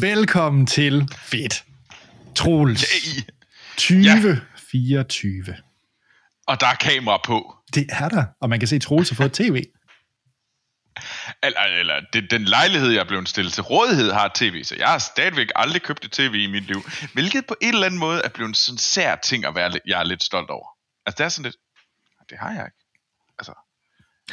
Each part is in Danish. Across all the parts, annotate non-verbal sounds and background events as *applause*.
Velkommen til Fedt. Troels. Yay. 2024. Ja. Og der er kamera på. Det er der, og man kan se Troels har fået tv. Eller, eller det, den lejlighed, jeg blevet stillet til rådighed, har tv, så jeg har stadigvæk aldrig købt et tv i mit liv. Hvilket på en eller anden måde er blevet sådan en sær ting at være, jeg er lidt stolt over. Altså det er sådan lidt, det har jeg ikke. Altså,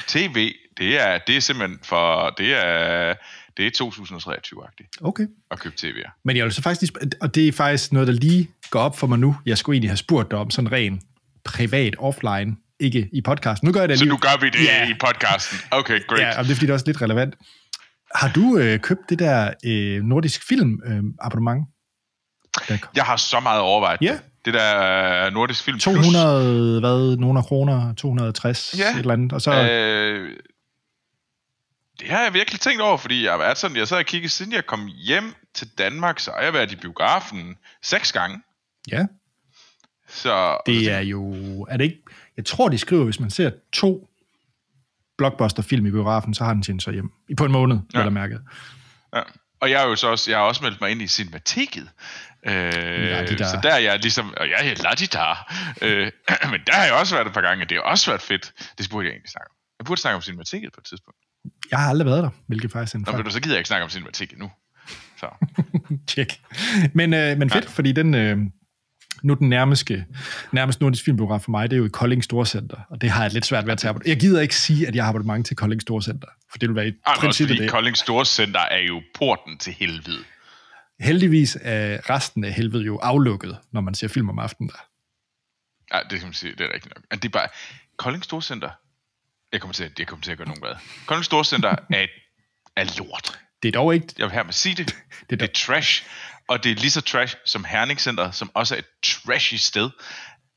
tv, det er, det er simpelthen for, det er, det er 2023-agtigt Okay. at købe tv'er. Men jeg vil så faktisk, og det er faktisk noget, der lige går op for mig nu. Jeg skulle egentlig have spurgt dig om sådan ren privat offline, ikke i podcasten. Nu gør jeg det Så lige. nu gør vi det Ja. i podcasten. Okay, great. Ja, og det er fordi, det er også lidt relevant. Har du øh, købt det der øh, nordisk film øh, abonnement? Jeg har så meget overvejet Ja. det. Det der øh, nordisk film 200, hvad, nogle kroner, 260, Ja. et eller andet. Og så, Plus, øh, det har jeg virkelig tænkt over, fordi jeg har været sådan, jeg så har kigget, siden jeg kom hjem til Danmark, så har jeg været i biografen seks gange. ja, Så det er jo, er det ikke, jeg tror, de skriver, hvis man ser to blockbuster-film i biografen, så har den tjent sig hjem. I på en måned, ja. Ja. vel mærket. Ja. Og jeg, er jo så også, jeg har også meldt mig ind i cinemateket. Øh, La-di-da. så der er jeg ligesom, og jeg er ladidar. Øh, *clears throat* men der har jeg også været et par gange, og det har også været fedt. Det burde jeg egentlig snakke om. Jeg burde snakke om cinemateket på et tidspunkt. Jeg har aldrig været der, hvilket faktisk er en Nå, men så gider jeg ikke snakke om cinemateket nu. Så. *laughs* Tjek. Men, øh, men fedt, ja. fordi den, øh, nu den nærmeste, nærmest nordisk filmbiograf for mig, det er jo i Kolding Storcenter, og det har jeg lidt svært ved at tage abonnement. Jeg gider ikke sige, at jeg har abonnement til Kolding Storcenter, for det vil være i Ej, også princippet fordi det. Kolding Storcenter er jo porten til helvede. Heldigvis er resten af helvede jo aflukket, når man ser film om aftenen der. Ja, det kan man sige, det er rigtigt nok. Det er bare, Kolding Storcenter, jeg kommer til, at- jeg kommer til at gøre nogen hvad. Kolding Storcenter er, er lort. Det er dog ikke... Jeg vil her med sige det. *laughs* Det er Det er trash. Og det er lige så trash som Herning Center, som også er et trashy sted.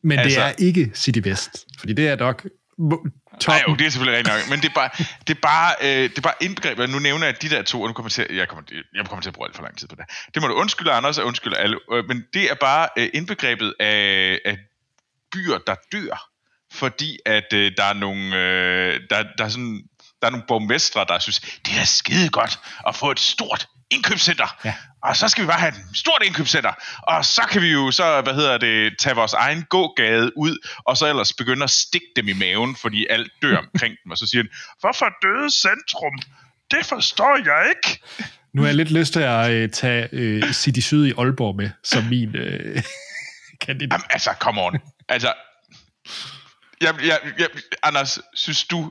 Men altså, det er ikke City Vest, fordi det er nok mo- Nej, jo, det er selvfølgelig rigtigt nok. Men det er bare, det er bare, øh, det er bare indbegrebet. Nu nævner jeg de der to, og nu kommer jeg til, jeg kommer, jeg kommer til at bruge alt for lang tid på det. Det må du undskylde, Anders, og undskylde alle. Øh, Men det er bare øh, indbegrebet af, af byer, der dør. Fordi at øh, der er nogle, øh, der, der er sådan, der er nogle borgmestre, der synes, det er skide godt at få et stort indkøbscenter. Ja. Og så skal vi bare have et stort indkøbscenter. Og så kan vi jo så, hvad hedder det, tage vores egen gågade ud, og så ellers begynde at stikke dem i maven, fordi alt dør omkring dem. Og så siger han, hvorfor døde centrum? Det forstår jeg ikke. Nu har jeg lidt lyst til at øh, tage øh, City Syd i Aalborg med, som min øh, *laughs* kandidat. Jamen, altså, come on. Altså, jeg, jeg, jeg, Anders, synes du,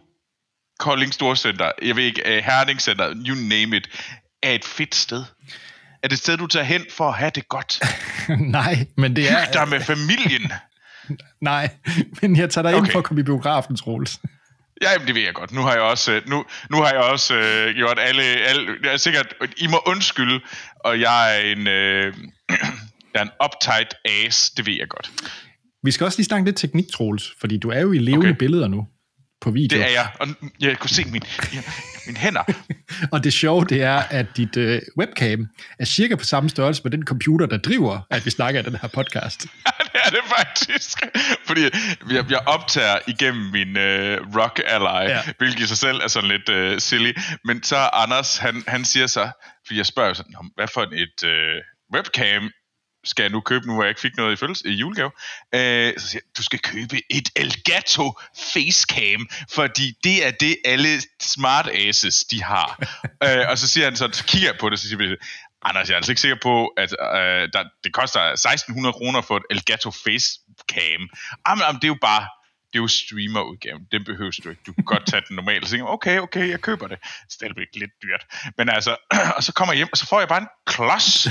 Kolding Storcenter, jeg ved ikke, uh, Herning Center, you name it, er et fedt sted? Er det et sted, du tager hen for at have det godt? *laughs* nej, men det er... Hyg dig med familien. *laughs* Nej, men jeg tager dig okay. ind for at komme i biografen, Troels. *laughs* Ja, jamen, det ved jeg godt. Nu har jeg også, øh, nu, nu har jeg også øh, gjort alle, alle... Jeg er sikkert... I må undskylde, og jeg er en... Øh, *clears throat* jeg er en uptight ass, det ved jeg godt. Vi skal også lige snakke lidt teknik, Troels, fordi du er jo i levende okay. Billeder nu på video. Det er jeg, og jeg kunne se min, ja, mine hænder. *laughs* Og det sjove, det er, at dit øh, webcam er cirka på samme størrelse med den computer, der driver, at vi snakker i den her podcast. *laughs* det er det faktisk. Fordi jeg, jeg optager igennem min øh, Rock Ally, Ja. hvilket i sig selv er sådan lidt øh, silly. Men så Anders, han, han siger så, fordi jeg spørger jo sådan, "Nå, hvad for et øh, webcam skal jeg nu købe, nu hvor jeg ikke fik noget i, følges, i julegave. Øh, så siger jeg, du skal købe et Elgato Facecam, fordi det er det, alle smart asses, de har. *laughs* øh, og så siger han så, så kigger jeg på det, så siger vi, Anders, jeg er altså ikke sikker på, at øh, der, det koster 1600 kroner for et Elgato Facecam. Jamen, jamen, det er jo bare, det er jo streamerudgaven. Den behøver du ikke. Du kan godt tage den normale. Så tænker jeg, okay, okay, jeg køber det. Stadigvæk lidt dyrt. Men altså, *clears throat* og så kommer jeg hjem, og så får jeg bare en klods,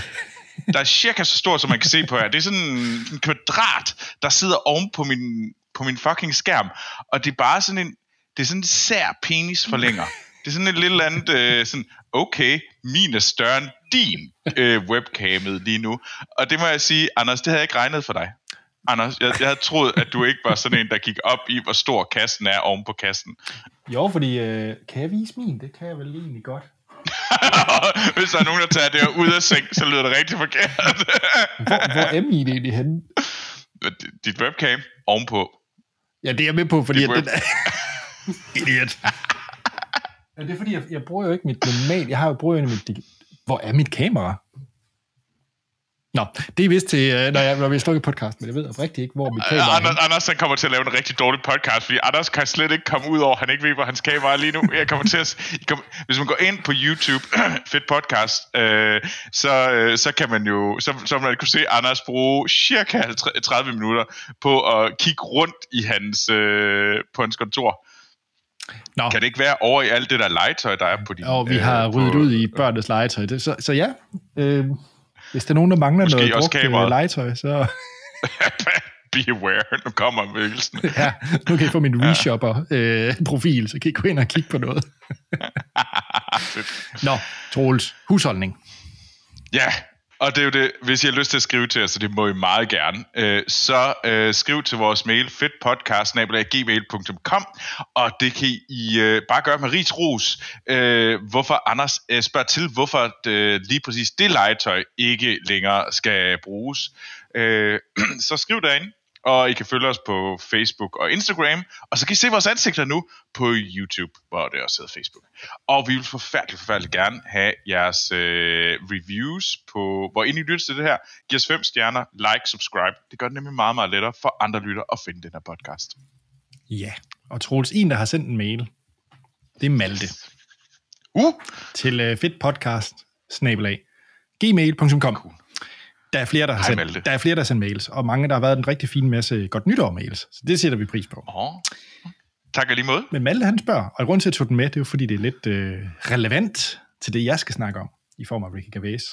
der er cirka så stort, som man kan se på her. Det er sådan en kvadrat, der sidder oven på min, på min fucking skærm. Og det er bare sådan en, det er sådan en sær penisforlænger. Det er sådan et lille andet, øh, sådan, okay, min er større end din øh, webcamet lige nu. Og det må jeg sige, Anders, det havde jeg ikke regnet for dig. Anders, jeg, jeg havde troet, at du ikke var sådan en, der gik op i, hvor stor kassen er oven på kassen. Jo, fordi øh, kan jeg vise min? Det kan jeg vel egentlig godt. *laughs* Hvis der er nogen, der tager det her ud af seng, så lyder det rigtig forkert. *laughs* Hvor, hvor er min egentlig henne? Dit webcam ovenpå. Ja, det er jeg med på, fordi Dit at web- den er... *laughs* Idiot. Ja, det er fordi, jeg, jeg bruger jo ikke mit normalt... Jeg har jo brugt mit... Hvor er mit kamera? Nå, det er vist til, øh, når, jeg, når vi har slukket podcast, men jeg ved oprigtigt ikke, hvor mit kamera er. Anders, Anders han kommer til at lave en rigtig dårlig podcast, fordi Anders kan slet ikke komme ud over, han ikke ved, hvor hans kamera er lige nu. Jeg kommer til at, hvis man går ind på YouTube, *clears throat* fedt podcast, øh, så, øh, så kan man jo, så, så man kunne se Anders bruge cirka 30 minutter på at kigge rundt i hans, øh, på hans kontor. Nå. Kan det ikke være over i alt det der legetøj, der er på din... Og vi har øh, ryddet på, ud i børnenes legetøj. Det, så, så ja, øh, hvis der er nogen, der mangler Måske noget brugt øh, *laughs* legetøj, så... *laughs* Be aware, nu kommer Mikkelsen. *laughs* ja, nu kan I få min reshopper-profil, øh, så kan I gå ind og kigge på noget. Nå, Troels, husholdning. Ja, og det er jo det, hvis I har lyst til at skrive til os, så det må I meget gerne, øh, så øh, skriv til vores mail, fedtpodcast.gmail.com, og det kan I øh, bare gøre med rigs ros, øh, hvorfor Anders øh, spørger til, hvorfor øh, lige præcis det legetøj ikke længere skal bruges. Øh, *clears throat* så skriv derinde, og I kan følge os på Facebook og Instagram, og så kan I se vores ansigter nu på YouTube, hvor det også hedder Facebook. Og vi vil forfærdeligt, forfærdeligt gerne have jeres øh, reviews på, hvor I lytter til det her. Giv os fem stjerner, like, subscribe. Det gør det nemlig meget, meget lettere for andre lytter at finde den her podcast. Ja, og Troels, en, der har sendt en mail, det er Malte. Uh! Til uh, fedtpodcast, snabelag, gmail.com. Cool. Der er flere, der har, sendt, der er flere, der har sendt mails, og mange, der har været en rigtig fin masse godt nytår mails. Så det sætter vi pris på. Oh. Tak lige måde. Men Malte han spørger, og grund til at jeg tog den med, det er jo fordi, det er lidt øh, relevant til det, jeg skal snakke om, i form af Ricky Gervais.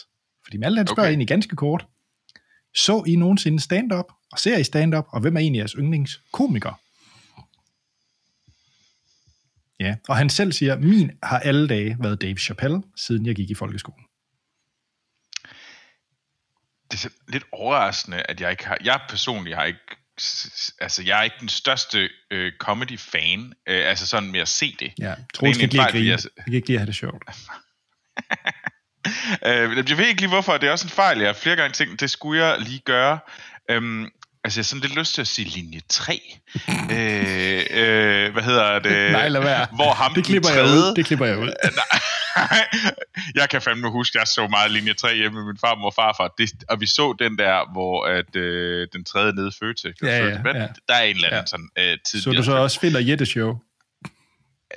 Fordi Malte han spørger okay. egentlig ganske kort, så I nogensinde stand-up, og ser I stand-up, og hvem er egentlig jeres yndlingskomiker? Ja, og han selv siger, min har alle dage været Dave Chappelle, siden jeg gik i folkeskolen det er lidt overraskende, at jeg ikke har, jeg personligt har ikke, altså jeg er ikke den største øh, comedy-fan, øh, altså sådan med at se det. Ja, tror kan ikke lide at grine. Jeg kan ikke lide at have det sjovt. *laughs* øh, jeg ved ikke lige hvorfor, det er også en fejl, jeg har flere gange tænkt, det skulle jeg lige gøre. Øhm, Altså, jeg har sådan lidt lyst til at sige linje 3. øh, øh, hvad hedder det? *laughs* Nej, lad være. Hvor ham det klipper jeg ud. Det klipper jeg ud. *laughs* jeg kan fandme huske, jeg så meget linje 3 hjemme med min farmor og farfar. Det, og vi så den der, hvor at, øh, den tredje nede fødte. Ja, ja, ja. Der er en eller anden ja. sådan øh, tidligere. Så du så også og Jette show?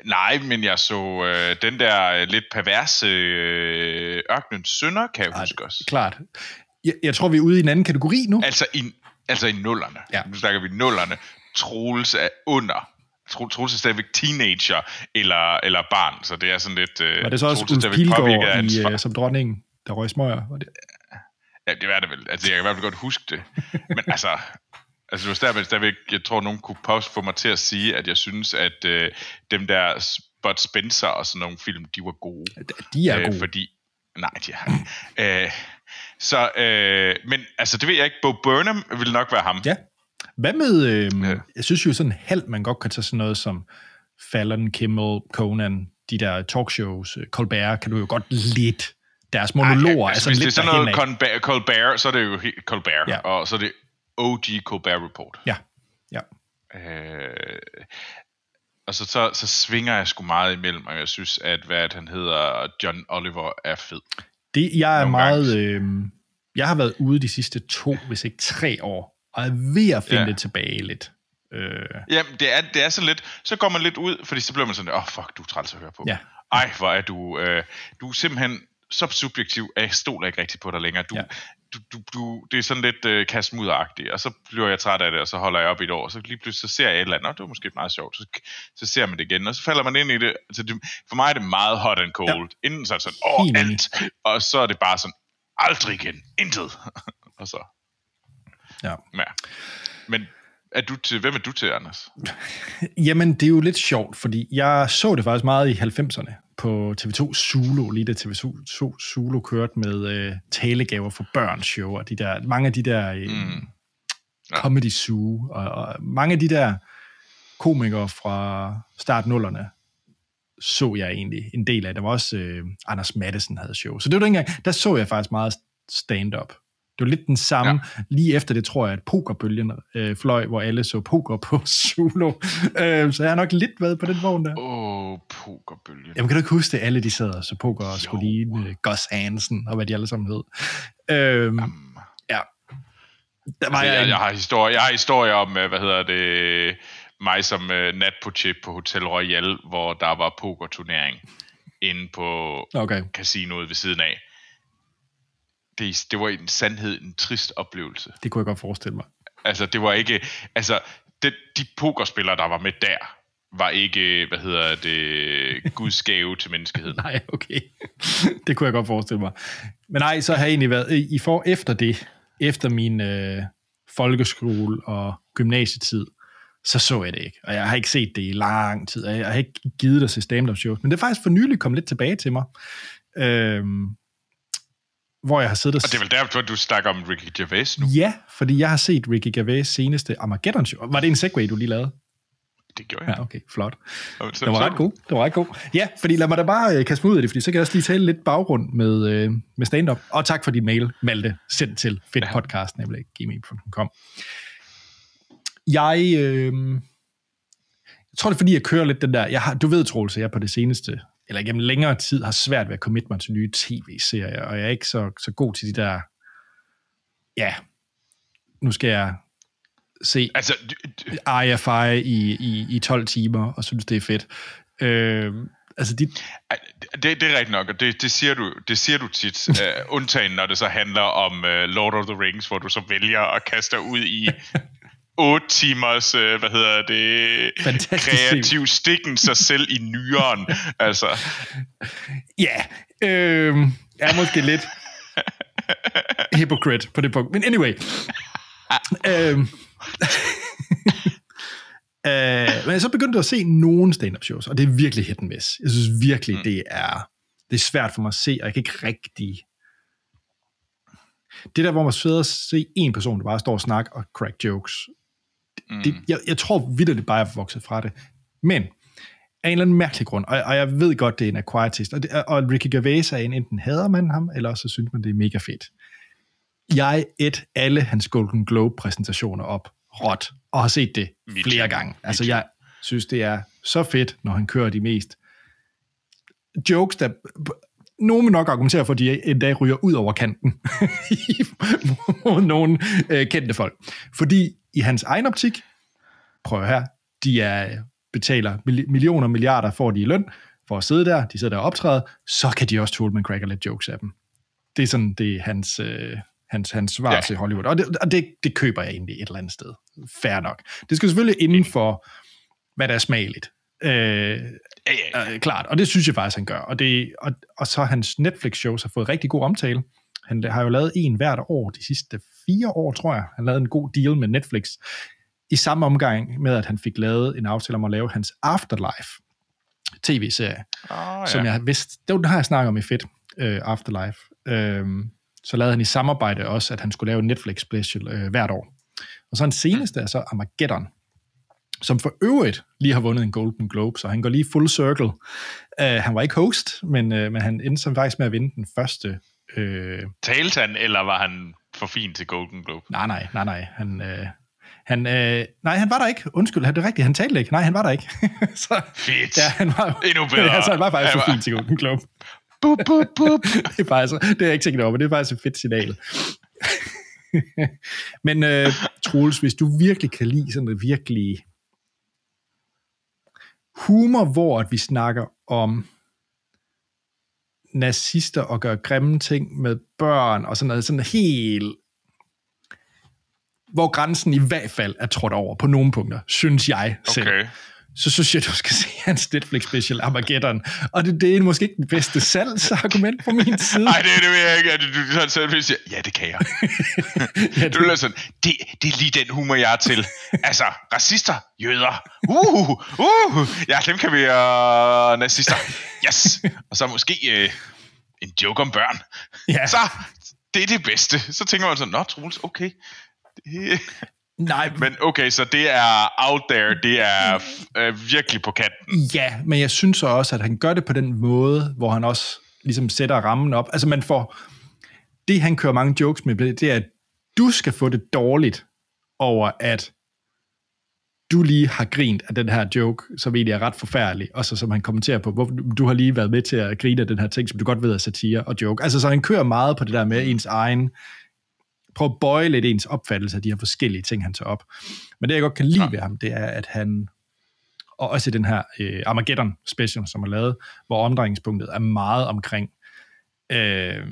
Nej, men jeg så øh, den der øh, lidt perverse øh, ørkenens sønder, kan jeg huske også. Klart. Jeg, jeg tror, vi er ude i en anden kategori nu. Altså i, altså i nullerne. Ja. Nu snakker vi nullerne. Troels er under. Troels er stadigvæk teenager eller, eller barn, så det er sådan lidt... Øh, var det så også Ulf Pilgaard i, uh, som dronningen, der røg smøger? Var det? Ja, det var det vel. Altså, jeg kan i hvert fald godt huske det. Men *laughs* altså, Altså, det var stadigvæk, stadigvæk, jeg tror, nogen kunne pause få mig til at sige, at jeg synes, at øh, dem der Bud Spencer og sådan nogle film, de var gode. De er øh, gode. Fordi, nej, de er... *laughs* øh, så, øh, men altså, det ved jeg ikke. Bo Burnham vil nok være ham. Ja. Hvad med, øh, ja. jeg synes jo sådan halvt, man godt kan tage sådan noget som Fallon, Kimmel, Conan, de der talkshows, øh, Colbert, kan du jo godt lidt deres monologer. Ej, altså, hvis lidt det er sådan noget Colbert, Colbert, så er det jo Colbert, ja. og så er det OG Colbert Report. Ja, ja. Øh, og så, så, så svinger jeg sgu meget imellem, og jeg synes, at hvad han hedder, John Oliver er fed. Det, jeg er Nogle meget... Øh, jeg har været ude de sidste to, hvis ikke tre år, og er ved at finde ja. det tilbage lidt. Øh. Jamen, det er, det er så lidt, så går man lidt ud, fordi så bliver man sådan, åh, oh, fuck, du er træls at høre på. Ja. Ej, hvor er du, øh, du er simpelthen så subjektiv, at jeg stoler ikke rigtigt på dig længere. Du, ja. Du, du, du, det er sådan lidt øh, kastmudderagtigt, og så bliver jeg træt af det, og så holder jeg op i et år, og så lige pludselig så ser jeg et eller andet, og det var måske meget sjovt, så, så ser man det igen, og så falder man ind i det. Altså, det for mig er det meget hot and cold. Ja. Inden så er det sådan, åh, alt, og så er det bare sådan, aldrig igen, intet. *laughs* og så. Ja. ja. Men er du til, hvem er du til, Anders? *laughs* Jamen, det er jo lidt sjovt, fordi jeg så det faktisk meget i 90'erne på TV2 Zulu, lige da TV2 Zulu kørte med øh, talegaver for børn show, og de der, mange af de der øh, mm. ja. comedy zoo, og, og mange af de der komikere fra start nullerne, så jeg egentlig en del af. Der var også øh, Anders Madsen havde show. Så det var dengang, der så jeg faktisk meget stand-up. Det var lidt den samme. Ja. Lige efter det tror jeg, at pokerbølgen øh, fløj, hvor alle så poker på *laughs* Zulu. Øh, så jeg har nok lidt været på den vogn der. Åh, oh, pokerbølgen. Jamen kan du ikke huske det? Alle de sad og så poker og skulle ligne uh, Gus Hansen og hvad de alle sammen hed. Øh, um. Der var Altså, jeg, jeg, jeg, har historie, jeg har historie om, øh, hvad hedder det, mig som uh, nat på chip på Hotel Royal, hvor der var pokerturnering inde på Okay. casinoet ved siden af. Det, det var en sandhed en trist oplevelse. Det kunne jeg godt forestille mig. Altså, det var ikke... Altså, det, de pokerspillere, der var med der, var ikke, hvad hedder det, Guds gave til menneskeheden. *laughs* Nej, okay. det kunne jeg godt forestille mig. Men nej, så har jeg egentlig været... I får efter det, efter min øh, folkeskole og gymnasietid, så så jeg det ikke. Og jeg har ikke set det i lang tid, og jeg har ikke givet at se stand-up shows. Men det er faktisk for nylig kommet lidt tilbage til mig. Øhm, hvor jeg har siddet og... Og det er vel derfor, du snakker om Ricky Gervais nu? Ja, fordi jeg har set Ricky Gervais seneste Armageddon show. Var det en segway, du lige lavede? Det gjorde jeg. Ja, okay, flot. Det var ret god. Det var ret god. Ja, fordi lad mig da bare øh, kaste mig ud af det, fordi så kan jeg også lige tale lidt baggrund med, øh, med stand-up. Og tak for din mail, Malte, sendt til fedtpodcast.gmail.com. Jeg, øh, jeg tror, det er fordi, jeg kører lidt den der... Jeg har, du ved, Troels, jeg på det seneste, eller gennem længere tid, har svært ved at committe mig til nye tv-serier, og jeg er ikke så, så god til de der... Ja, nu skal jeg se Altså, IFI i, i, i 12 timer, og synes, det er fedt. Øh, altså, de, Det, det er rigtigt nok, og det, det, siger du, det siger du tit, uh, *laughs* undtagen når det så handler om uh, Lord of the Rings, hvor du så vælger at kaste dig ud i *laughs* 8 timers, uh, hvad hedder det, Fantastisk kreativ stikken sig selv i nyeren. Altså, ja, øh, jeg er måske lidt hypocrite på det punkt. Men anyway. øh, *laughs* øh, men så begyndte jeg at se nogle stand-up shows, og det er virkelig hit and miss. Jeg synes virkelig, mm. det er det er svært for mig at se, og jeg kan ikke rigtig... Det der, hvor man sidder og se en person, der bare står og snakker og crack jokes, mm, det, jeg, jeg tror vidderligt bare, jeg er vokset fra det. Men af en eller anden mærkelig grund, og, og jeg ved godt, det er en acquired taste, og, det, og Ricky Gervais er en, enten hader man ham, eller også så synes man, det er mega fedt. Jeg et alle hans Golden Globe-præsentationer op råt, og har set det Me flere gange. Altså, jeg synes, det er så fedt, når han kører de mest jokes, der nogen vil nok argumentere for, at de en dag ryger ud over kanten *laughs* mod nogle øh, kendte folk. Fordi i hans egen optik, prøv her, de er, betaler mil- millioner milliarder, får de i løn for at sidde der, de sidder der og optræder, så kan de også tåle, man cracker lidt jokes af dem. Det er sådan, det er hans, øh, hans, hans svar Ja. til Hollywood. Og, det, og det, det køber jeg egentlig et eller andet sted. Fair nok. Det skal selvfølgelig inden for, hvad der er smageligt. Øh, ja, ja, Øh, klart, og det synes jeg faktisk, han gør. Og, det, og, og så hans Netflix-shows har fået rigtig god omtale. Han har jo lavet en hvert år de sidste fire år, tror jeg. Han lavede en god deal med Netflix. I samme omgang med, at han fik lavet en aftale om at lave hans Afterlife tv-serie, oh, ja. som jeg vidste, det var- den har jeg snakket om i fedt, uh, Afterlife. Øhm, så lavede han i samarbejde også, at han skulle lave en Netflix special øh, hvert år. Og så den seneste er så Armageddon, som for øvrigt lige har vundet en Golden Globe, så han går lige full circle. Uh, han var ikke host, men, uh, men han endte så faktisk med at vinde den første. Uh, Talte han, eller var han for fin til Golden Globe? nej, nej, nej, nej. Han, uh, han, uh, nej, han var der ikke. Undskyld, det er rigtigt, han talte ikke. Nej, han var der ikke. *laughs* så, Fedt. ja, han var, Endnu *laughs* bedre. altså, han var faktisk Han for var- fin til Golden Globe. *laughs* Bup, bup, bup. det er faktisk, det har jeg ikke tænkt over, men det er faktisk et fedt signal. men uh, Troels, hvis du virkelig kan lide sådan noget virkelig humor, hvor at vi snakker om nazister og gør grimme ting med børn og sådan noget, sådan helt hvor grænsen i hvert fald er trådt over på nogle punkter, synes jeg selv. Okay. Så synes jeg, du skal se hans Netflix special Armageddon. Og det, det er måske ikke den bedste salgsargument fra min side. Nej, det, det vil jeg ikke. Du, du, du selv vil sige, ja, det kan jeg. *laughs* ja, Du er sådan, det, det er lige den humor, jeg er til. Altså, racister, jøder, uh, uh, ja, dem kan vi, uh, nazister, yes. Og så måske uh, en joke om børn. ja. Så, det er det bedste. Så tænker man sådan, nå, Troels, okay. Det, Nej, men okay, så det er out there, det er uh, virkelig på kanten. Ja, men jeg synes så også, at han gør det på den måde, hvor han også ligesom sætter rammen op. Altså man får, det han kører mange jokes med, det er, at du skal få det dårligt over, at du lige har grint af den her joke, som egentlig er ret forfærdelig, og så som han kommenterer på, hvor du har lige været med til at grine af den her ting, som du godt ved er satire og joke. Altså så han kører meget på det der med ens egen prøve at bøje lidt ens opfattelse af de her forskellige ting, han tager op. Men det, jeg godt kan lide ja. ved ham, det er, at han, og også i den her øh, Armageddon special, som er lavet, hvor omdrejningspunktet er meget omkring øh,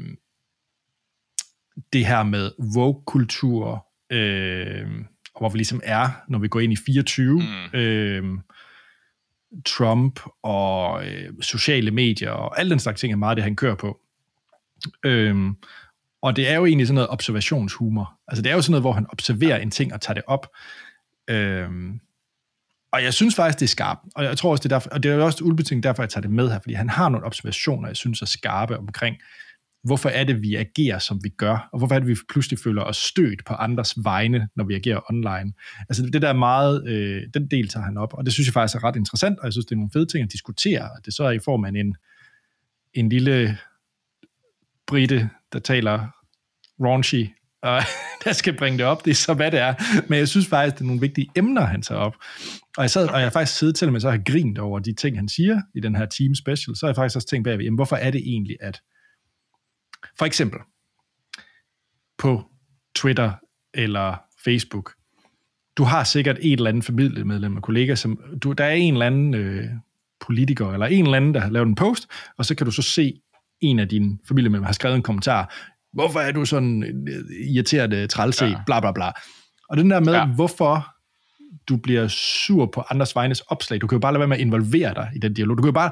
det her med woke-kultur, øh, og hvor vi ligesom er, når vi går ind i 24, mm. øh, Trump og øh, sociale medier og alle den slags ting er meget det, han kører på. Øh, og det er jo egentlig sådan noget observationshumor. Altså det er jo sådan noget, hvor han observerer en ting og tager det op. Øh, og jeg synes faktisk, det er skarpt. Og jeg tror også, det er derfor, og det er også ulbetinget derfor, jeg tager det med her, fordi han har nogle observationer, jeg synes er skarpe omkring, hvorfor er det, vi agerer, som vi gør, og hvorfor er det, vi pludselig føler os stødt på andres vegne, når vi agerer online. Altså det der er meget, øh, den del tager han op, og det synes jeg faktisk er ret interessant, og jeg synes, det er nogle fede ting at diskutere, og det så er i form af en, en lille brite, der taler raunchy, og *laughs* der skal bringe det op, det er så hvad det er. Men jeg synes faktisk, det er nogle vigtige emner, han tager op. Og jeg, sad, og jeg har faktisk siddet til med så har grint over de ting, han siger i den her team special, så har jeg faktisk også tænkt bagved, jamen, hvorfor er det egentlig, at for eksempel på Twitter eller Facebook, du har sikkert et eller andet familiemedlem og kollega, som du, der er en eller anden øh, politiker eller en eller anden, der har lavet en post, og så kan du så se en af dine familiemedlemmer har skrevet en kommentar, hvorfor er du sådan øh, irriteret trælse, ja. bla bla bla. Og den der med, ja. hvorfor du bliver sur på andres vegnes opslag, du kan jo bare lade være med at involvere dig i den dialog. Du kan jo bare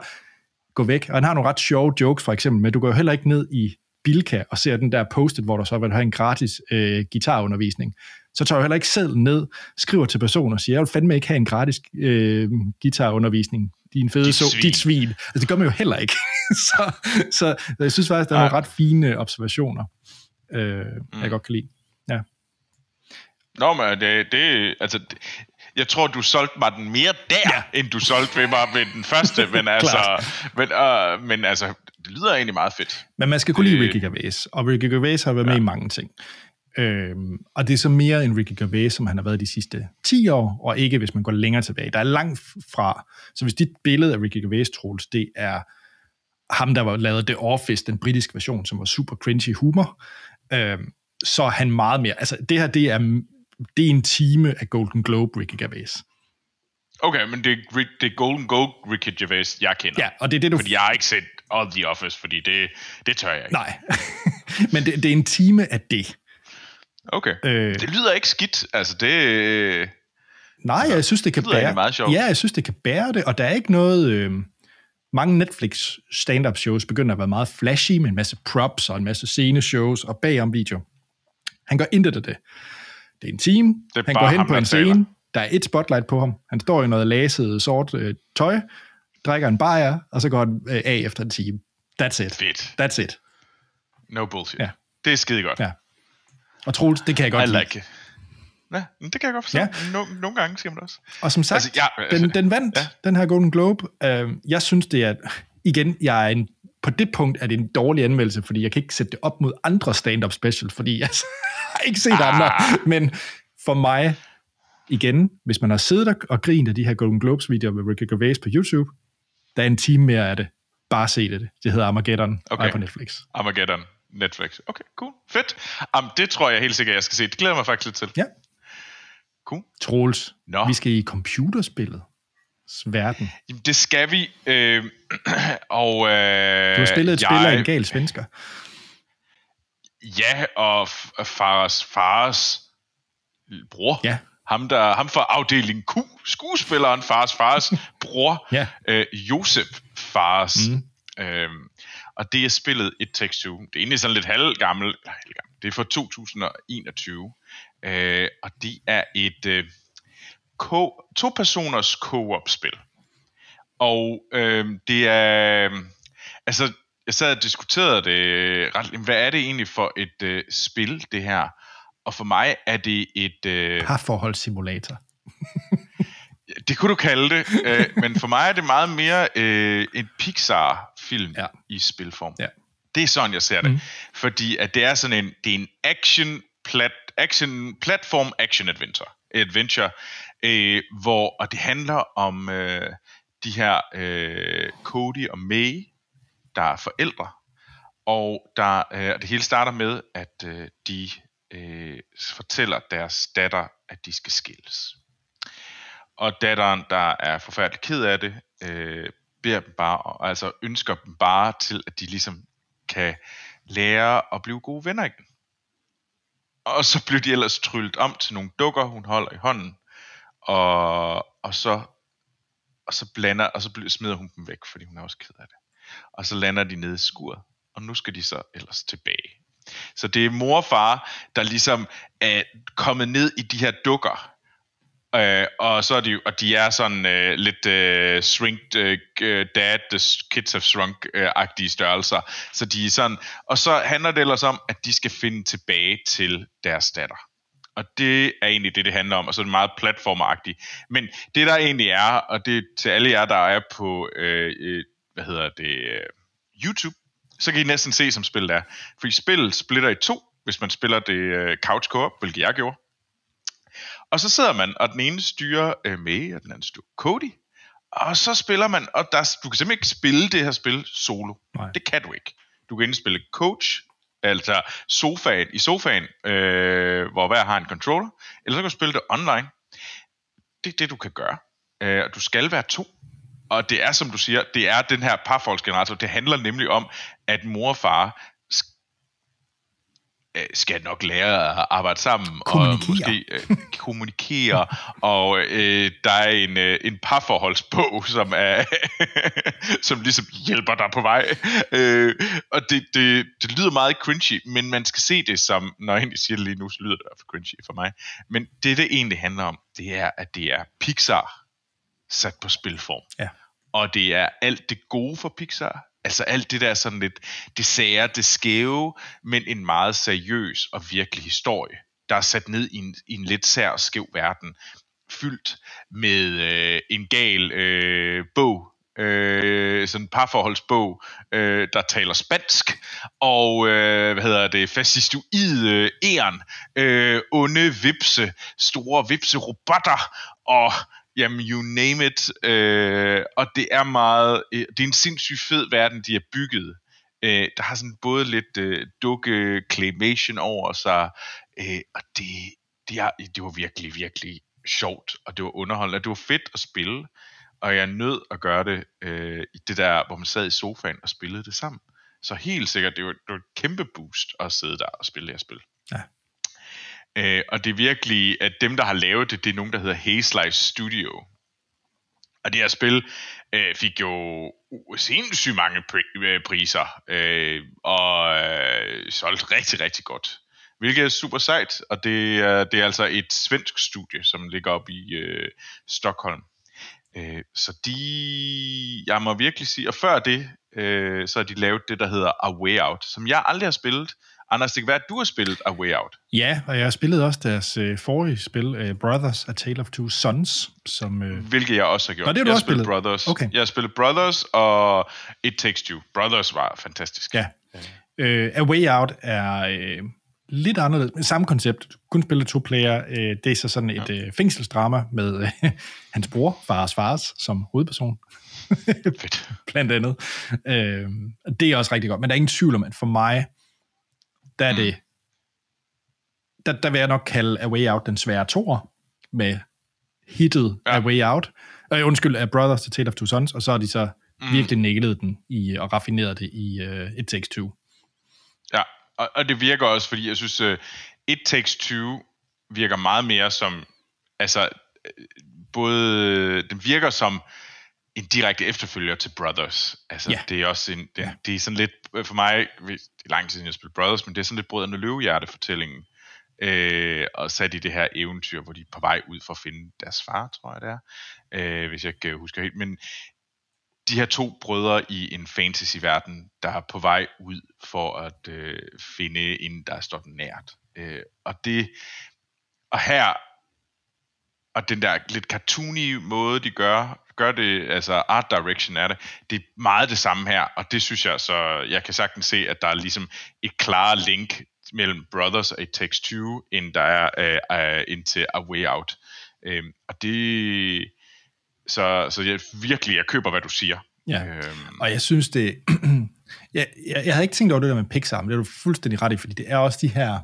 gå væk. Og han har nogle ret sjove jokes, for eksempel, men du går jo heller ikke ned i Bilka og ser den der postet, hvor der så vil have en gratis øh, guitarundervisning, så tager jeg heller ikke selv ned, skriver til personen og siger, jeg vil fandme ikke have en gratis øh, guitarundervisning. Din fede dit så, svin. dit svin. Altså, det gør man jo heller ikke. *laughs* så, så, så, jeg synes faktisk, der er nogle ret fine observationer, øh, mm. jeg godt kan lide. Ja. Nå, men det, det altså, det, jeg tror, du solgte mig den mere der, ja. end du solgte ved mig ved den første, *laughs* men altså, men, uh, men altså, det lyder egentlig meget fedt. Men man skal kunne lide Ricky Gervais, og Ricky Gervais har været ja. med i mange ting. Øhm, og det er så mere en Ricky Gervais, som han har været de sidste 10 år, og ikke hvis man går længere tilbage. Der er langt fra. Så hvis dit billede af Ricky Gervais, Troels, det er ham, der var lavet The Office, den britiske version, som var super cringy humor, øhm, så er han meget mere... Altså, det her, det er, det er en time af Golden Globe Ricky Gervais. Okay, men det er, det er Golden Globe Ricky Gervais, jeg kender. Ja, og det er det, du... Fordi jeg har ikke set The Office, fordi det, det tør jeg ikke. Nej, *laughs* men det, det er en time af det. Okay, øh, det lyder ikke skidt. Altså, det... Nej, altså, jeg synes, det kan det bære... meget sjovt. Ja, jeg synes, det kan bære det, og der er ikke noget... Øh, mange Netflix stand-up shows begynder at være meget flashy, med en masse props og en masse sceneshows og bagom video. Han gør intet af det. Det er en team, det han går hen ham, på en scene, der er et spotlight på ham, han står i noget laset sort øh, tøj, drikker en bajer, og så går han øh, af efter en time. That's it. Fedt. That's it. No bullshit. Ja. Det er skide godt. Ja. Og Troels, det kan jeg godt I like It. Ja, det kan jeg godt forstå. Ja. No, nogle gange siger man det også. Og som sagt, altså, ja, altså, den, den vandt, ja. den her Golden Globe. Uh, jeg synes, det er... Igen, jeg er en, på det punkt er det en dårlig anmeldelse, fordi jeg kan ikke sætte det op mod andre stand-up special, fordi jeg *laughs* har ikke set ah. andre. Men for mig, igen, hvis man har siddet og grinet af de her Golden Globes-videoer med Ricky Gervais på YouTube, der er en time mere af det. Bare se det. Det hedder Armageddon okay. på Netflix. Armageddon. Netflix. Okay, cool. Fedt. Um, det tror jeg helt sikkert, jeg skal se. Det glæder mig faktisk lidt til. Ja. Cool. Troels, Nå. vi skal i computerspillet. Verden. Jamen, det skal vi. Øh, *clears throat* og, øh, du har spillet et jeg, spil af en gal svensker. Ja, og Fares, Fares bror. Ja. Ham, der, ham fra afdeling Q, skuespilleren Fares Fares *laughs* bror, ja. øh, Josef Fares. Mm. Øhm, og det er spillet It Takes Two. Det er egentlig sådan lidt halvgammel. Det er fra 2021. Øh, og det er et øh, ko- to-personers co-op-spil. Og øh, det er... Altså, jeg sad og diskuterede det ret... Hvad er det egentlig for et øh, spil, det her? Og for mig er det et... Øh, Parforholdssimulator. *laughs* det kunne du kalde det. øh, men for mig er det meget mere øh, en Pixar-film ja. i spilform. Ja. Det er sådan, jeg ser det. Mm. Fordi at det er sådan en, det er en action, plat, action platform action adventure. Adventure, øh, hvor, og det handler om øh, de her øh, Cody og May, der er forældre, og der, øh, det hele starter med, at øh, de øh, fortæller deres datter, at de skal skilles. Og datteren, der er forfærdelig ked af det, øh, beder dem bare, altså ønsker dem bare til, at de ligesom kan lære at blive gode venner igen. Og så bliver de ellers tryllet om til nogle dukker, hun holder i hånden, og, og så og så blander, og så smider hun dem væk, fordi hun er også ked af det. Og så lander de nede i skuret, og nu skal de så ellers tilbage. Så det er mor og far, der ligesom er kommet ned i de her dukker, Øh, og så er de og de er sådan øh, lidt øh, shrinked øh, øh dad, the kids have shrunk øh, agtige størrelser. Så de er sådan og så handler det ellers om at de skal finde tilbage til deres datter. Og det er egentlig det, det handler om, og så er det meget platformeragtigt. Men det der egentlig er, og det er til alle jer, der er på, øh, øh hvad hedder det, øh, YouTube, så kan I næsten se, som spillet er. Fordi spillet splitter i to, hvis man spiller det øh, couch co-op, hvilket jeg gjorde. Og så sidder man, og den ene styrer øh, May, og den anden styrer Cody. Og så spiller man, og der, du kan simpelthen ikke spille det her spil solo. Nej. Det kan du ikke. Du kan spille coach, altså sofaen, i sofaen, øh, hvor hver har en controller, eller så kan du spille det online. Det er det, du kan gøre. Øh, du skal være to. Og det er, som du siger, det er den her parforholdsgenerator. Det handler nemlig om, at mor og far Øh, skal nok lære at arbejde sammen og måske øh, kommunikere. *laughs* Og øh, der er en øh, en parforholdsbog som er *laughs* som ligesom hjælper dig på vej. Øh, og det, det, det lyder meget cringy men man skal se det som når jeg egentlig siger det lige nu så lyder det for cringy for mig. Men det det egentlig handler om det er at det er Pixar sat på spilform. Ja. og det er alt det gode for Pixar Altså alt det der sådan lidt, det sære, det skæve, men en meget seriøs og virkelig historie, der er sat ned i en, i en lidt sær og skæv verden, fyldt med øh, en gal øh, bog, øh, sådan en parforholdsbog, øh, der taler spansk, og øh, hvad hedder det, fascistoid æren, øh, onde vipse, store vipse robotter, og Jamen, you name it. Øh, og det er meget... Øh, det er en sindssygt fed verden, de har bygget. Øh, der har sådan både lidt øh, dukke claymation over sig, øh, og det, det, er, det var virkelig, virkelig sjovt, og det var underholdende, og det var fedt at spille, og jeg nød at gøre det øh, i det der, hvor man sad i sofaen og spillede det sammen. Så helt sikkert, det var, det var et kæmpe boost at sidde der og spille det her spil. Ja. Øh, og det er virkelig, at dem, der har lavet det, det er nogen, der hedder Haze Life Studio. Og det her spil øh, fik jo sindssygt mange pri- øh, priser, øh, og øh, solgte rigtig, rigtig godt. Hvilket er super sejt, og det er, det er altså et svensk studie, som ligger op i øh, Stockholm. Øh, så de, jeg må virkelig sige, og før det, øh, så har de lavet det, der hedder A Way Out, som jeg aldrig har spillet, Anders, det kan være, at du har spillet A Way Out. Ja, og jeg har spillet også deres øh, forrige spil, øh, Brothers, A Tale of Two Sons. Som, øh... Hvilket jeg også har gjort. Nå, det har du jeg også spillet? Brothers. Okay. Jeg har spillet Brothers og It Takes Two. Brothers var fantastisk. Ja. Øh, A Way Out er øh, lidt anderledes. Samme koncept. Kun spille to player. Øh, det er så sådan et ja. øh, fængselsdrama med øh, *laughs* hans bror, fars fars, som hovedperson. Fedt. *laughs* Blandt andet. Øh, det er også rigtig godt. Men der er ingen tvivl om, at for mig der er mm. det, der, der vil jeg nok kalde A Way Out den svære tor med hittet ja. A Way Out. Øh, undskyld, A Brothers to Tale of Two Sons, og så har de så mm. virkelig næglet den i, og raffineret det i uh, It Takes Two. Ja, og, og det virker også, fordi jeg synes, uh, It Takes Two virker meget mere som, altså, øh, både, den virker som en direkte efterfølger til Brothers. Altså, ja. det er også en, det, ja. det er sådan lidt, for mig, det er lang tid siden jeg spillede Brothers, men det er sådan lidt Brødrene Løvehjerte-fortællingen, øh, og sat i det her eventyr, hvor de er på vej ud for at finde deres far, tror jeg det er, øh, hvis jeg ikke husker helt, men de her to brødre i en fantasy-verden, der er på vej ud for at øh, finde en, der står nært. Øh, og det, og her, og den der lidt cartoony måde, de gør, gør det, altså art direction er det, det er meget det samme her, og det synes jeg, så jeg kan sagtens se, at der er ligesom et klare link mellem Brothers og It Takes Two, end der er uh, uh, ind til A Way Out. Um, og det, så, så jeg virkelig, jeg køber, hvad du siger. Ja, um, og jeg synes det, *clears throat* jeg, jeg, jeg havde ikke tænkt over det der med Pixar, men det er du fuldstændig ret i, fordi det er også de her,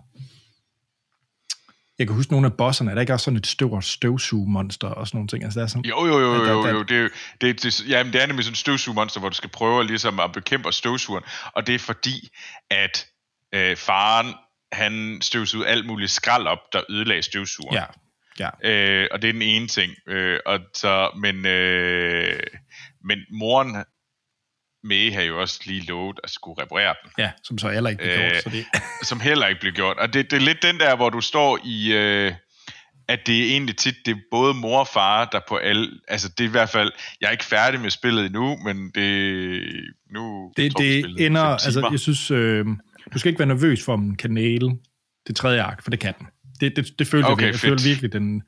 Jeg kan huske nogle af bosserne, er der ikke også sådan et støvere støvsugemonster og sådan nogle ting? Altså, der er sådan, Jo, jo, jo, jo, jo. Det, er det, det, jamen, det er nemlig sådan en støvsugermonster, hvor du skal prøve ligesom at bekæmpe støvsugeren. Og det er fordi, at øh, faren, han støvsugede alt muligt skrald op, der ødelagde støvsugeren. ja, ja. Øh, og det er den ene ting. Øh, og så, men, øh, men moren med har jo også lige lovet at skulle reparere den, Ja, som så heller ikke blev gjort. Øh, Så det, *laughs* som heller ikke blev gjort. Og det, det er lidt den der, hvor du står i... Øh, at det er egentlig tit, det er både mor og far, der på alle... Altså, det er i hvert fald... Jeg er ikke færdig med spillet endnu, men det... Nu det, tror det ender, altså jeg synes, øh, du skal ikke være nervøs for, om den kan næle det tredje ark, for det kan den. Det, det, det følte Okay, jeg, jeg følte virkelig, den,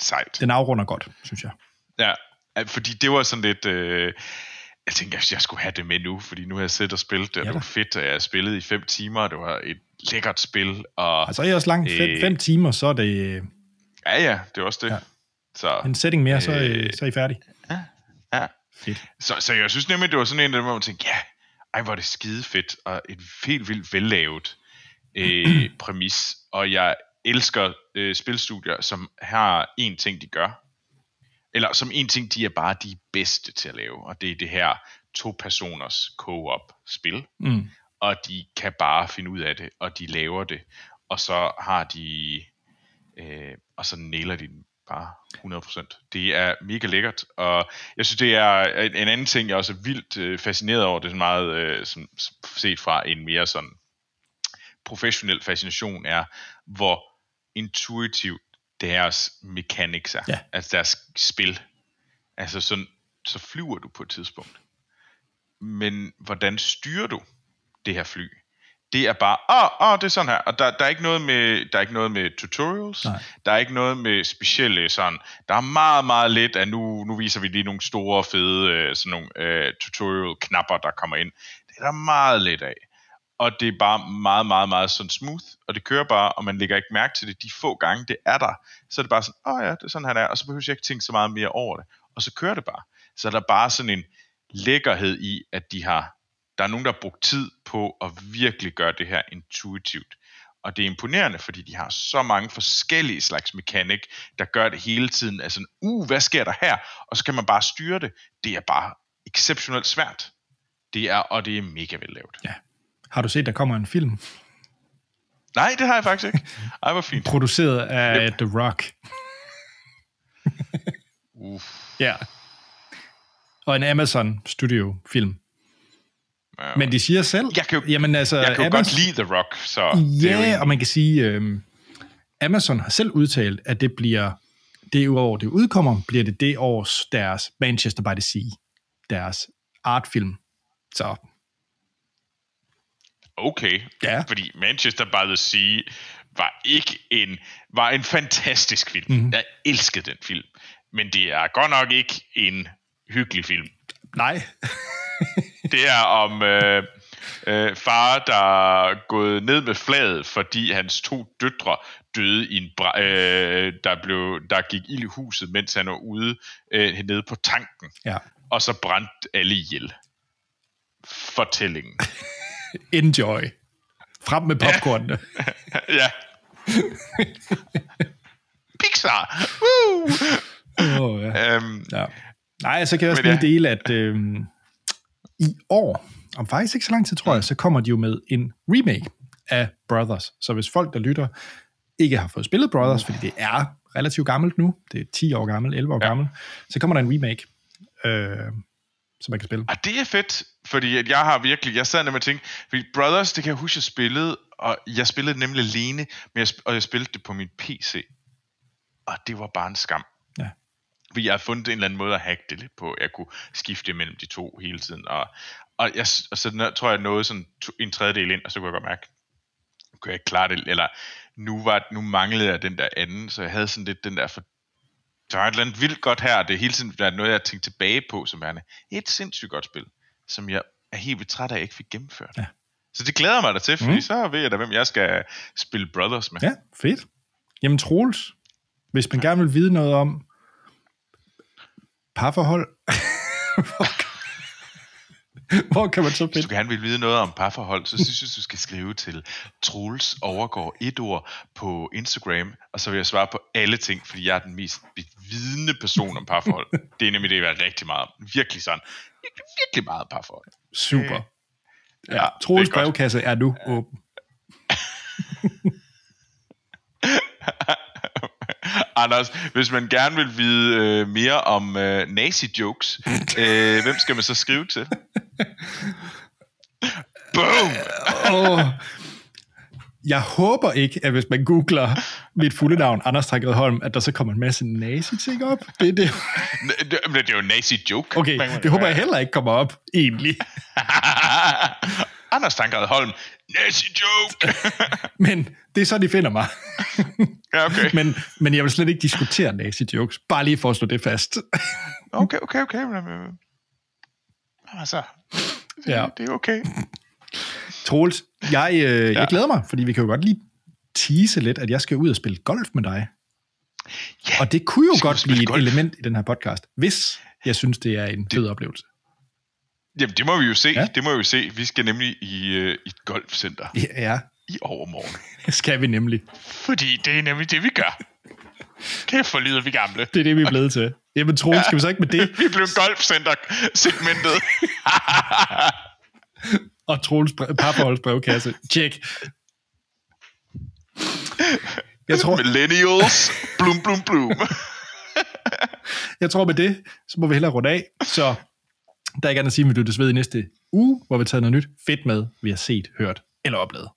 Sejt. den afrunder godt, synes jeg. Ja, fordi det var sådan lidt... Øh, jeg tænkte, at jeg skulle have det med nu, fordi nu har jeg siddet og spillet det, og Ja det var fedt, at jeg har spillet i fem timer, og det var et lækkert spil, og Altså, er også langt, fem, Øh. fem timer, så er det ja, ja, det var også det. Ja. Ja. Så, en setting mere, så, er, Øh. så er I færdig. ja. Fedt. Så, så jeg synes nemlig, det var sådan en af dem, hvor man tænkte, ja, ej, hvor er det skide fedt, og et helt vildt vellavet øh, *clears throat* præmis, og jeg elsker øh, spilstudier, som har en ting, de gør, eller som en ting, de er bare de bedste til at lave, og det er det her to-personers co-op spil, Mm. og de kan bare finde ud af det, og de laver det, og så har de, øh, og så nailer de den bare 100%. Det er mega lækkert, og jeg synes, det er en, en anden ting, jeg også er vildt øh, fascineret over, det er meget øh, som set fra en mere sådan professionel fascination, er, hvor intuitivt deres mechanics er, Ja. altså deres spil. Altså sådan, så flyver du på et tidspunkt. Men hvordan styrer du det her fly? Det er bare, åh, oh, oh, det er sådan her, og der, der, er ikke noget med, der er ikke noget med tutorials, Nej. der er ikke noget med specielle sådan, der er meget, meget lidt af, nu, nu viser vi lige nogle store, fede øh, sådan nogle øh, tutorial-knapper, der kommer ind. Det er der meget lidt af. Og det er bare meget, meget, meget sådan smooth, og det kører bare, og man lægger ikke mærke til det de få gange, det er der. Så er det bare sådan, åh oh ja, det er sådan han er, og så behøver jeg ikke tænke så meget mere over det. Og så kører det bare. Så er der bare sådan en lækkerhed i, at de har, der er nogen, der har brugt tid på at virkelig gøre det her intuitivt. Og det er imponerende, fordi de har så mange forskellige slags mekanik, der gør det hele tiden. Altså, uh, hvad sker der her? Og så kan man bare styre det. Det er bare exceptionelt svært. Det er, og det er mega vellavet. Ja. Har du set, der kommer en film, Nej, det har jeg faktisk ikke. Ej, hvor fint. produceret af The Rock? Uff. Ja. Og en Amazon Studio film. Ja. Men de siger selv, Jeg kan jo- jamen altså, Jeg kan jo Amazon, godt lide The Rock, så Ja, egentlig- og man kan sige, øh, Amazon har selv udtalt, at det bliver, det år, det udkommer, bliver det det års deres Manchester by the Sea, deres artfilm. Så Okay. Ja. Fordi Manchester by the Sea var ikke en var en fantastisk film. Mm-hmm. Jeg elskede den film. Men det er godt nok ikke en hyggelig film. nej, *laughs* Det er om øh, øh, far, der er gået ned med flaget, fordi hans to døtre døde i en bra- øh, der, blev, der gik ild i huset, mens han var ude øh, nede på tanken. ja. Og så brændte alle ihjel. Fortællingen. *laughs* enjoy. Frem med popcornene. *laughs* ja. Pixar! Woo! oh, ja. Øhm, Ja. Nej, så kan jeg også lige ja. dele, at øh, i år, om faktisk ikke så lang tid, tror jeg, så kommer de jo med en remake af Brothers. Så hvis folk, der lytter, ikke har fået spillet Brothers, fordi det er relativt gammelt nu, det er 10 år gammelt, 11 år Ja. gammelt, så kommer der en remake, øh, som man kan spille. og det er fedt, fordi at jeg har virkelig, jeg sad nemlig og tænkte, fordi Brothers, det kan jeg huske, jeg spillede, og jeg spillede det nemlig alene, men jeg, og jeg spillede det på min PC. Og det var bare en skam. Ja. Fordi jeg har fundet en eller anden måde at hacke det lidt på. Jeg kunne skifte mellem de to hele tiden. Og, og, jeg, og så tror jeg, nåede sådan to, en tredjedel ind, og så kunne jeg godt mærke, kunne jeg ikke klare det. Eller nu, var, nu manglede jeg den der anden, så jeg havde sådan lidt den der for, der var et eller andet vildt godt her, og det er hele tiden der er noget, jeg har tænkt tilbage på, som er et sindssygt godt spil, som jeg er helt vildt træt af, at jeg ikke fik gennemført. Ja. Så det glæder mig da til, fordi Mm. så ved jeg da, hvem jeg skal spille Brothers med. Ja, fedt. Jamen Troels, hvis man gerne vil vide noget om parforhold, *laughs* Hvor *laughs* kan man så Hvis finde? du gerne vil vide noget om parforhold, så synes jeg, du skal skrive til Troels overgår et ord på Instagram, og så vil jeg svare på alle ting, fordi jeg er den mest vidende person om parforhold. Det er nemlig det, jeg er rigtig meget. Virkelig sådan. Virkelig, virkelig meget parforhold. Super. Ja, Ja, Troels brevkasse er nu åben. *laughs* Anders, hvis man gerne vil vide øh, mere om øh, nazi-jokes, *laughs* øh, hvem skal man så skrive til? Boom! Oh. Jeg håber ikke, at hvis man googler mit fulde navn, Anders Trækred Holm, at der så kommer en masse nazi-ting op. Det, er det. Det, det er jo en nazi-joke. Okay, det håber jeg heller ikke kommer op, egentlig. *laughs* Anders Tankred Holm, nazi-joke! *laughs* Men det er så, de finder mig. *laughs* ja, okay. Men, men jeg vil slet ikke diskutere nazi-jokes. Bare lige for at slå det fast. *laughs* Okay, okay, okay. Men, øh, altså, det, Ja. det er okay. Troels, jeg, øh, jeg Ja. glæder mig, fordi vi kan jo godt lige tease lidt, at jeg skal ud og spille golf med dig. Ja, Og det kunne jo godt blive et golf? element i den her podcast, hvis jeg synes, det er en fed oplevelse. Jamen, det må vi jo se. Ja. Ja. Det må vi jo se. Vi skal nemlig i, øh, i et golfcenter Ja, i overmorgen. det *laughs* skal vi nemlig. Fordi det er nemlig det, vi gør. Kæft for lyder vi gamle. Det er det, vi er blevet til. Jamen Troels, skal vi så ikke med det? *laughs* Vi blev golfcenter-segmentet. *laughs* Og Troels parforholds brevkasse. Tjek. Jeg tror, Millennials. Blum, blum, blum. jeg tror med det, så må vi hellere runde af. Så der er ikke andet at sige, at vi lyttes ved i næste uge, hvor vi tager noget nyt fedt med, vi har set, hørt eller oplevet.